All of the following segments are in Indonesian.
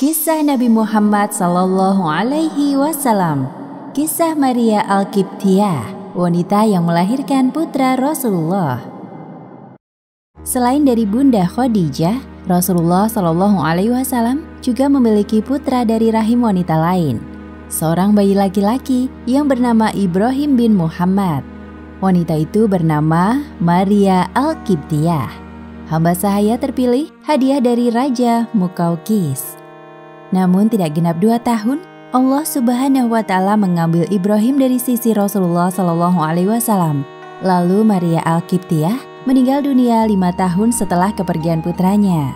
Kisah Nabi Muhammad Sallallahu Alaihi Wasallam. Kisah Maria Al-Kiptiyah Wanita yang melahirkan putra Rasulullah. Selain dari Bunda Khadijah, Rasulullah Shallallahu Alaihi Wasallam juga memiliki putra dari rahim wanita lain, seorang bayi laki-laki yang bernama Ibrahim bin Muhammad. Wanita itu bernama Maria Al-Kiptiyah. Hamba sahaya terpilih hadiah dari Raja Mukaukis. Namun tidak genap dua tahun, Allah Subhanahu wa taala mengambil Ibrahim dari sisi Rasulullah Shallallahu alaihi wasallam. Lalu Maria Al-Kiptiyah meninggal dunia lima tahun setelah kepergian putranya.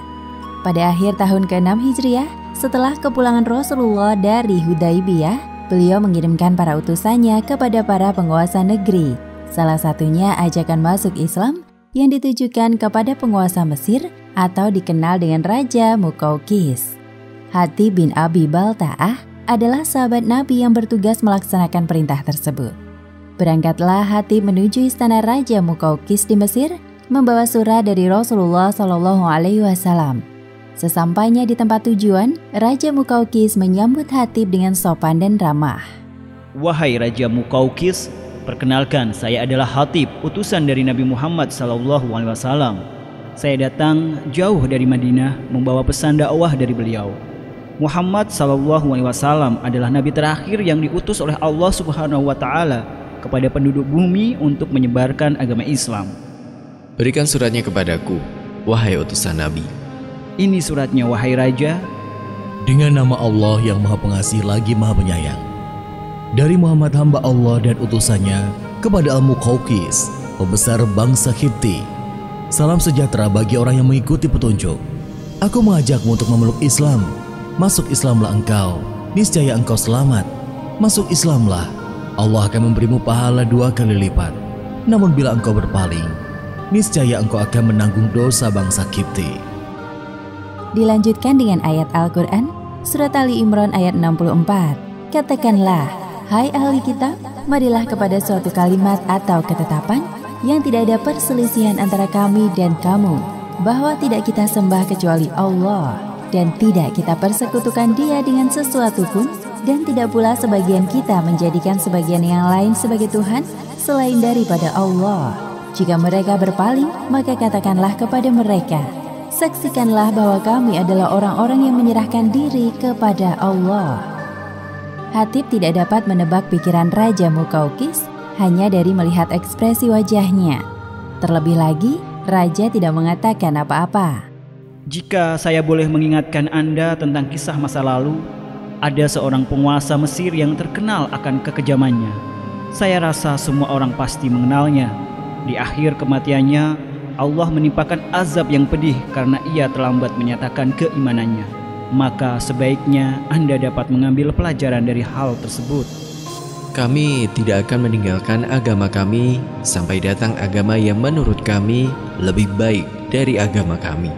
Pada akhir tahun ke-6 Hijriah, setelah kepulangan Rasulullah dari Hudaibiyah, beliau mengirimkan para utusannya kepada para penguasa negeri. Salah satunya ajakan masuk Islam yang ditujukan kepada penguasa Mesir atau dikenal dengan Raja Mukaukis. Hati bin Abi Balta'ah adalah sahabat Nabi yang bertugas melaksanakan perintah tersebut. Berangkatlah hati menuju istana Raja Mukaukis di Mesir, membawa surat dari Rasulullah Shallallahu Alaihi Wasallam. Sesampainya di tempat tujuan, Raja Mukaukis menyambut Hatib dengan sopan dan ramah. Wahai Raja Mukaukis, perkenalkan saya adalah Hatib, utusan dari Nabi Muhammad Sallallahu Alaihi Wasallam. Saya datang jauh dari Madinah membawa pesan dakwah dari beliau. Muhammad Sallallahu Alaihi Wasallam adalah nabi terakhir yang diutus oleh Allah Subhanahu Wa Taala kepada penduduk bumi untuk menyebarkan agama Islam. Berikan suratnya kepadaku, wahai utusan Nabi. Ini suratnya, wahai Raja. Dengan nama Allah yang Maha Pengasih lagi Maha Penyayang. Dari Muhammad hamba Allah dan utusannya kepada Al-Muqawqis, pembesar bangsa Hipti. Salam sejahtera bagi orang yang mengikuti petunjuk. Aku mengajakmu untuk memeluk Islam Masuk Islamlah engkau, niscaya engkau selamat. Masuk Islamlah, Allah akan memberimu pahala dua kali lipat. Namun bila engkau berpaling, niscaya engkau akan menanggung dosa bangsa Kipti. Dilanjutkan dengan ayat Al-Quran, Surat Ali Imran ayat 64. Katakanlah, hai ahli kitab, marilah kepada suatu kalimat atau ketetapan yang tidak ada perselisihan antara kami dan kamu, bahwa tidak kita sembah kecuali Allah dan tidak kita persekutukan dia dengan sesuatu pun dan tidak pula sebagian kita menjadikan sebagian yang lain sebagai Tuhan selain daripada Allah. Jika mereka berpaling, maka katakanlah kepada mereka, saksikanlah bahwa kami adalah orang-orang yang menyerahkan diri kepada Allah. Hatib tidak dapat menebak pikiran Raja Mukaukis hanya dari melihat ekspresi wajahnya. Terlebih lagi, Raja tidak mengatakan apa-apa. Jika saya boleh mengingatkan Anda tentang kisah masa lalu, ada seorang penguasa Mesir yang terkenal akan kekejamannya. Saya rasa semua orang pasti mengenalnya. Di akhir kematiannya, Allah menimpakan azab yang pedih karena ia terlambat menyatakan keimanannya. Maka sebaiknya Anda dapat mengambil pelajaran dari hal tersebut. Kami tidak akan meninggalkan agama kami sampai datang agama yang menurut kami lebih baik dari agama kami.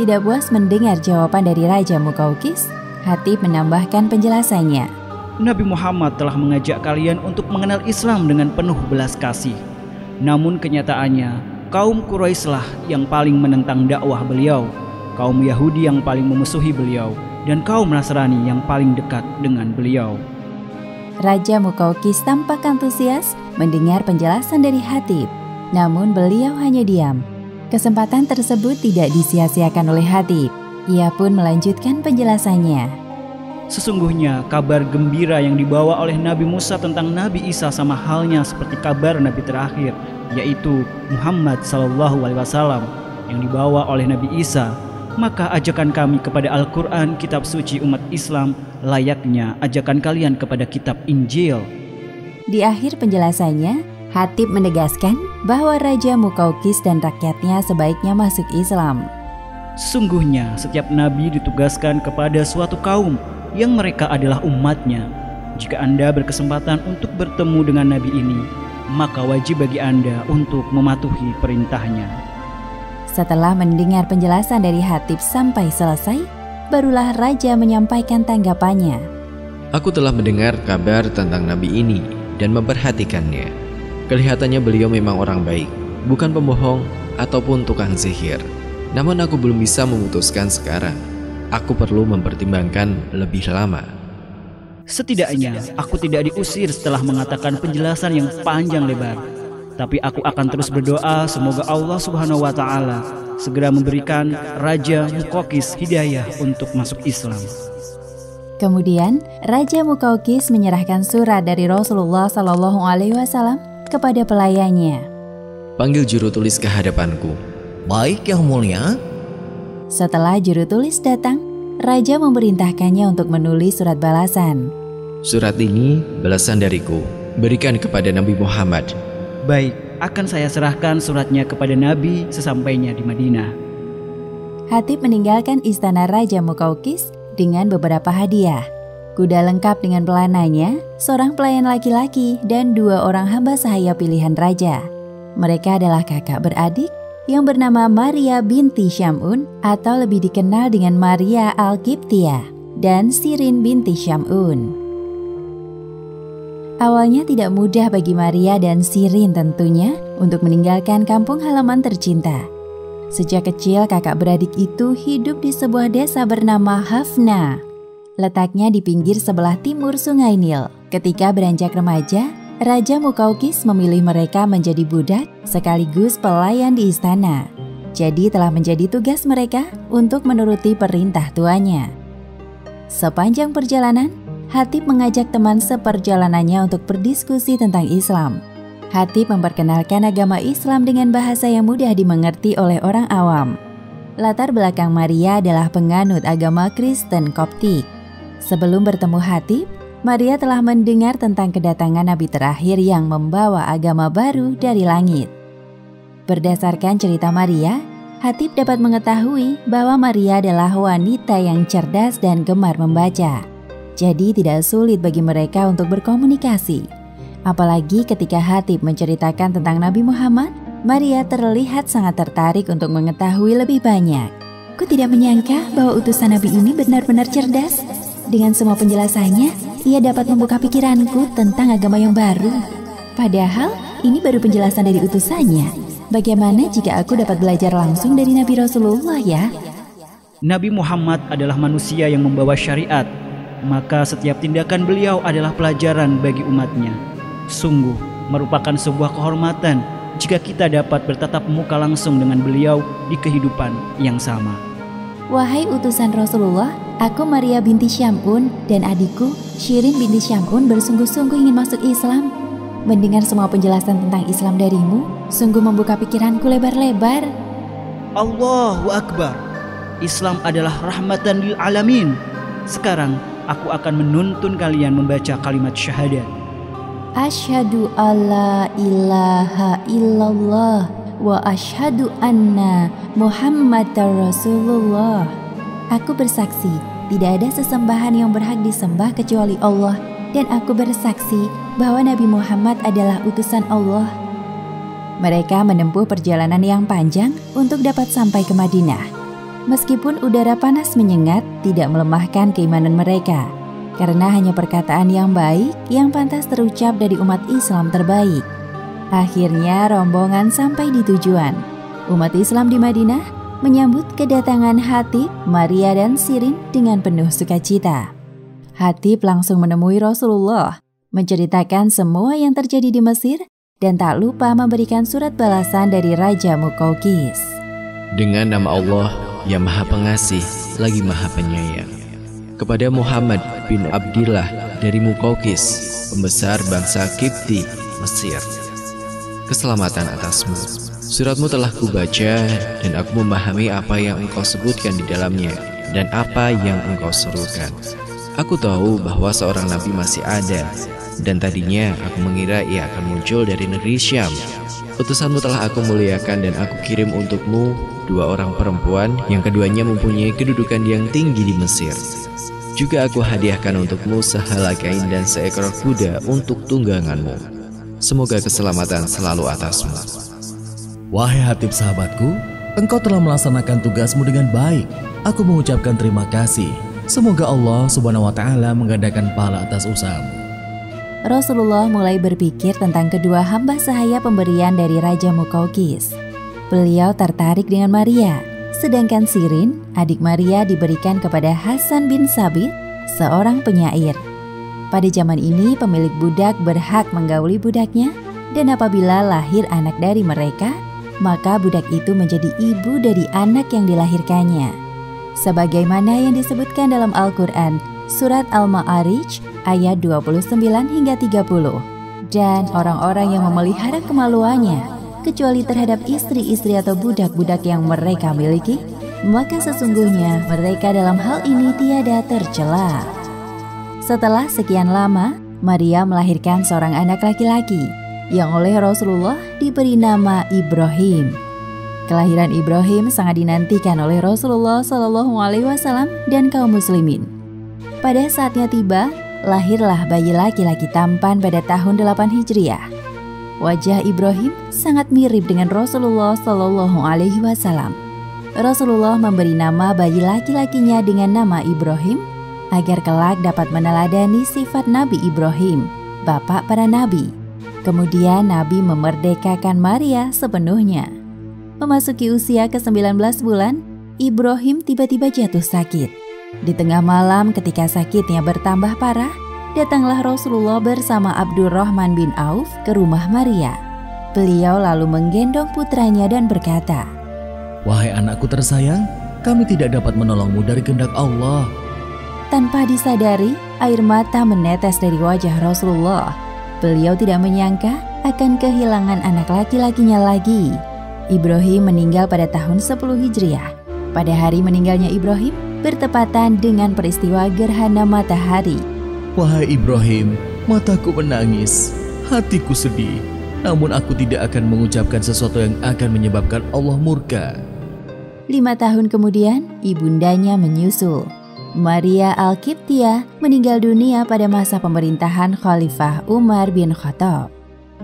Tidak puas mendengar jawaban dari Raja Mukaukis, Hatib menambahkan penjelasannya. Nabi Muhammad telah mengajak kalian untuk mengenal Islam dengan penuh belas kasih. Namun kenyataannya, kaum Quraisylah yang paling menentang dakwah beliau, kaum Yahudi yang paling memusuhi beliau, dan kaum Nasrani yang paling dekat dengan beliau. Raja Mukaukis tampak antusias mendengar penjelasan dari Hatib. Namun beliau hanya diam Kesempatan tersebut tidak disia-siakan oleh Hatib. Ia pun melanjutkan penjelasannya. Sesungguhnya kabar gembira yang dibawa oleh Nabi Musa tentang Nabi Isa sama halnya seperti kabar Nabi terakhir, yaitu Muhammad Sallallahu Alaihi Wasallam yang dibawa oleh Nabi Isa. Maka ajakan kami kepada Al-Quran, kitab suci umat Islam, layaknya ajakan kalian kepada kitab Injil. Di akhir penjelasannya, Hatib menegaskan bahwa Raja Mukaukis dan rakyatnya sebaiknya masuk Islam. Sungguhnya setiap nabi ditugaskan kepada suatu kaum yang mereka adalah umatnya. Jika Anda berkesempatan untuk bertemu dengan nabi ini, maka wajib bagi Anda untuk mematuhi perintahnya. Setelah mendengar penjelasan dari Hatib sampai selesai, barulah Raja menyampaikan tanggapannya. Aku telah mendengar kabar tentang nabi ini dan memperhatikannya. Kelihatannya beliau memang orang baik. bukan pembohong ataupun tukang sihir. Namun aku belum bisa memutuskan sekarang. Aku perlu mempertimbangkan lebih lama. Setidaknya aku tidak diusir setelah mengatakan penjelasan yang panjang lebar. Tapi aku akan terus berdoa semoga Allah Subhanahu wa taala segera memberikan Raja Mukokis hidayah untuk masuk Islam. Kemudian, Raja Mukaukis menyerahkan surat dari Rasulullah Shallallahu Alaihi Wasallam kepada pelayannya. Panggil juru tulis ke hadapanku. Baik yang mulia. Setelah juru tulis datang, Raja memerintahkannya untuk menulis surat balasan. Surat ini balasan dariku. Berikan kepada Nabi Muhammad. Baik, akan saya serahkan suratnya kepada Nabi sesampainya di Madinah. Hatib meninggalkan istana Raja Mukaukis dengan beberapa hadiah. Kuda lengkap dengan pelananya, seorang pelayan laki-laki, dan dua orang hamba sahaya pilihan raja. Mereka adalah kakak beradik yang bernama Maria binti Syamun atau lebih dikenal dengan Maria Al-Kiptia dan Sirin binti Syamun. Awalnya tidak mudah bagi Maria dan Sirin tentunya untuk meninggalkan kampung halaman tercinta. Sejak kecil kakak beradik itu hidup di sebuah desa bernama Hafna. Letaknya di pinggir sebelah timur sungai Nil. Ketika beranjak remaja, Raja Mukaukis memilih mereka menjadi budak sekaligus pelayan di istana. Jadi telah menjadi tugas mereka untuk menuruti perintah tuanya. Sepanjang perjalanan, Hatib mengajak teman seperjalanannya untuk berdiskusi tentang Islam. Hatib memperkenalkan agama Islam dengan bahasa yang mudah dimengerti oleh orang awam. Latar belakang Maria adalah penganut agama Kristen Koptik. Sebelum bertemu Hatib, Maria telah mendengar tentang kedatangan nabi terakhir yang membawa agama baru dari langit. Berdasarkan cerita Maria, Hatib dapat mengetahui bahwa Maria adalah wanita yang cerdas dan gemar membaca. Jadi tidak sulit bagi mereka untuk berkomunikasi. Apalagi ketika Hatib menceritakan tentang Nabi Muhammad, Maria terlihat sangat tertarik untuk mengetahui lebih banyak. Ku tidak menyangka bahwa utusan Nabi ini benar-benar cerdas. Dengan semua penjelasannya, ia dapat membuka pikiranku tentang agama yang baru. Padahal, ini baru penjelasan dari utusannya. Bagaimana jika aku dapat belajar langsung dari Nabi Rasulullah ya? Nabi Muhammad adalah manusia yang membawa syariat maka setiap tindakan beliau adalah pelajaran bagi umatnya. Sungguh merupakan sebuah kehormatan jika kita dapat bertatap muka langsung dengan beliau di kehidupan yang sama. Wahai utusan Rasulullah, aku Maria binti Syamun dan adikku Shirin binti Syamun bersungguh-sungguh ingin masuk Islam. Mendengar semua penjelasan tentang Islam darimu, sungguh membuka pikiranku lebar-lebar. Allahu Akbar. Islam adalah rahmatan lil alamin. Sekarang aku akan menuntun kalian membaca kalimat syahadat. Asyhadu alla ilaha illallah wa asyhadu anna Muhammadar Rasulullah. Aku bersaksi, tidak ada sesembahan yang berhak disembah kecuali Allah dan aku bersaksi bahwa Nabi Muhammad adalah utusan Allah. Mereka menempuh perjalanan yang panjang untuk dapat sampai ke Madinah. Meskipun udara panas menyengat, tidak melemahkan keimanan mereka, karena hanya perkataan yang baik yang pantas terucap dari umat Islam terbaik. Akhirnya, rombongan sampai di tujuan. Umat Islam di Madinah menyambut kedatangan Hatib, Maria, dan Sirin dengan penuh sukacita. Hatib langsung menemui Rasulullah, menceritakan semua yang terjadi di Mesir, dan tak lupa memberikan surat balasan dari Raja Mukaukis. Dengan nama Allah yang maha pengasih lagi maha penyayang. Kepada Muhammad bin Abdillah dari Mukaukis, pembesar bangsa Kipti, Mesir. Keselamatan atasmu. Suratmu telah kubaca dan aku memahami apa yang engkau sebutkan di dalamnya dan apa yang engkau serukan. Aku tahu bahwa seorang nabi masih ada dan tadinya aku mengira ia akan muncul dari negeri Syam. Utusanmu telah aku muliakan dan aku kirim untukmu dua orang perempuan yang keduanya mempunyai kedudukan yang tinggi di Mesir. Juga aku hadiahkan untukmu sehelai kain dan seekor kuda untuk tungganganmu. Semoga keselamatan selalu atasmu. Wahai hatib sahabatku, engkau telah melaksanakan tugasmu dengan baik. Aku mengucapkan terima kasih. Semoga Allah Subhanahu wa taala menggandakan pahala atas usahamu. Rasulullah mulai berpikir tentang kedua hamba sahaya pemberian dari Raja Mukaukis. Beliau tertarik dengan Maria, sedangkan Sirin, adik Maria diberikan kepada Hasan bin Sabit, seorang penyair. Pada zaman ini, pemilik budak berhak menggauli budaknya, dan apabila lahir anak dari mereka, maka budak itu menjadi ibu dari anak yang dilahirkannya. Sebagaimana yang disebutkan dalam Al-Quran, Surat Al-Ma'arij ayat 29 hingga 30. Dan orang-orang yang memelihara kemaluannya, kecuali terhadap istri-istri atau budak-budak yang mereka miliki, maka sesungguhnya mereka dalam hal ini tiada tercela. Setelah sekian lama, Maria melahirkan seorang anak laki-laki yang oleh Rasulullah diberi nama Ibrahim. Kelahiran Ibrahim sangat dinantikan oleh Rasulullah Shallallahu Alaihi Wasallam dan kaum muslimin. Pada saatnya tiba, lahirlah bayi laki-laki tampan pada tahun 8 Hijriah. Wajah Ibrahim sangat mirip dengan Rasulullah Shallallahu Alaihi Wasallam. Rasulullah memberi nama bayi laki-lakinya dengan nama Ibrahim agar kelak dapat meneladani sifat Nabi Ibrahim, bapak para nabi. Kemudian Nabi memerdekakan Maria sepenuhnya. Memasuki usia ke-19 bulan, Ibrahim tiba-tiba jatuh sakit. Di tengah malam ketika sakitnya bertambah parah, datanglah Rasulullah bersama Abdurrahman bin Auf ke rumah Maria. Beliau lalu menggendong putranya dan berkata, Wahai anakku tersayang, kami tidak dapat menolongmu dari kehendak Allah. Tanpa disadari, air mata menetes dari wajah Rasulullah. Beliau tidak menyangka akan kehilangan anak laki-lakinya lagi. Ibrahim meninggal pada tahun 10 Hijriah. Pada hari meninggalnya Ibrahim, bertepatan dengan peristiwa gerhana matahari. Wahai Ibrahim, mataku menangis, hatiku sedih, namun aku tidak akan mengucapkan sesuatu yang akan menyebabkan Allah murka. Lima tahun kemudian, ibundanya menyusul. Maria Al-Kiptia meninggal dunia pada masa pemerintahan Khalifah Umar bin Khattab.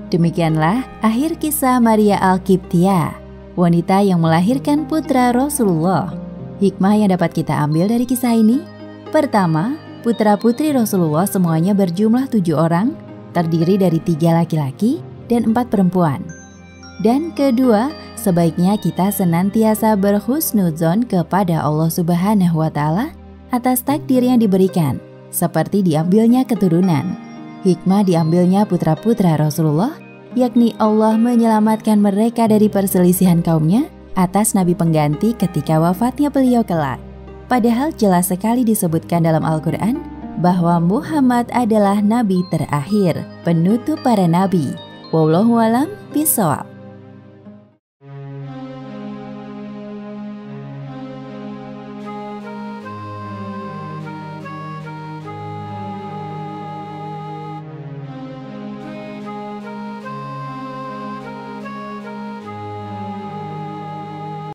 Demikianlah akhir kisah Maria Al-Kiptia, wanita yang melahirkan putra Rasulullah Hikmah yang dapat kita ambil dari kisah ini Pertama, putra-putri Rasulullah semuanya berjumlah tujuh orang Terdiri dari tiga laki-laki dan empat perempuan Dan kedua, sebaiknya kita senantiasa berhusnuzon kepada Allah Subhanahu wa Ta'ala atas takdir yang diberikan, seperti diambilnya keturunan. Hikmah diambilnya putra-putra Rasulullah, yakni Allah menyelamatkan mereka dari perselisihan kaumnya atas nabi pengganti ketika wafatnya beliau kelak. Padahal jelas sekali disebutkan dalam Al-Quran bahwa Muhammad adalah nabi terakhir, penutup para nabi. Wallahualam bisawab.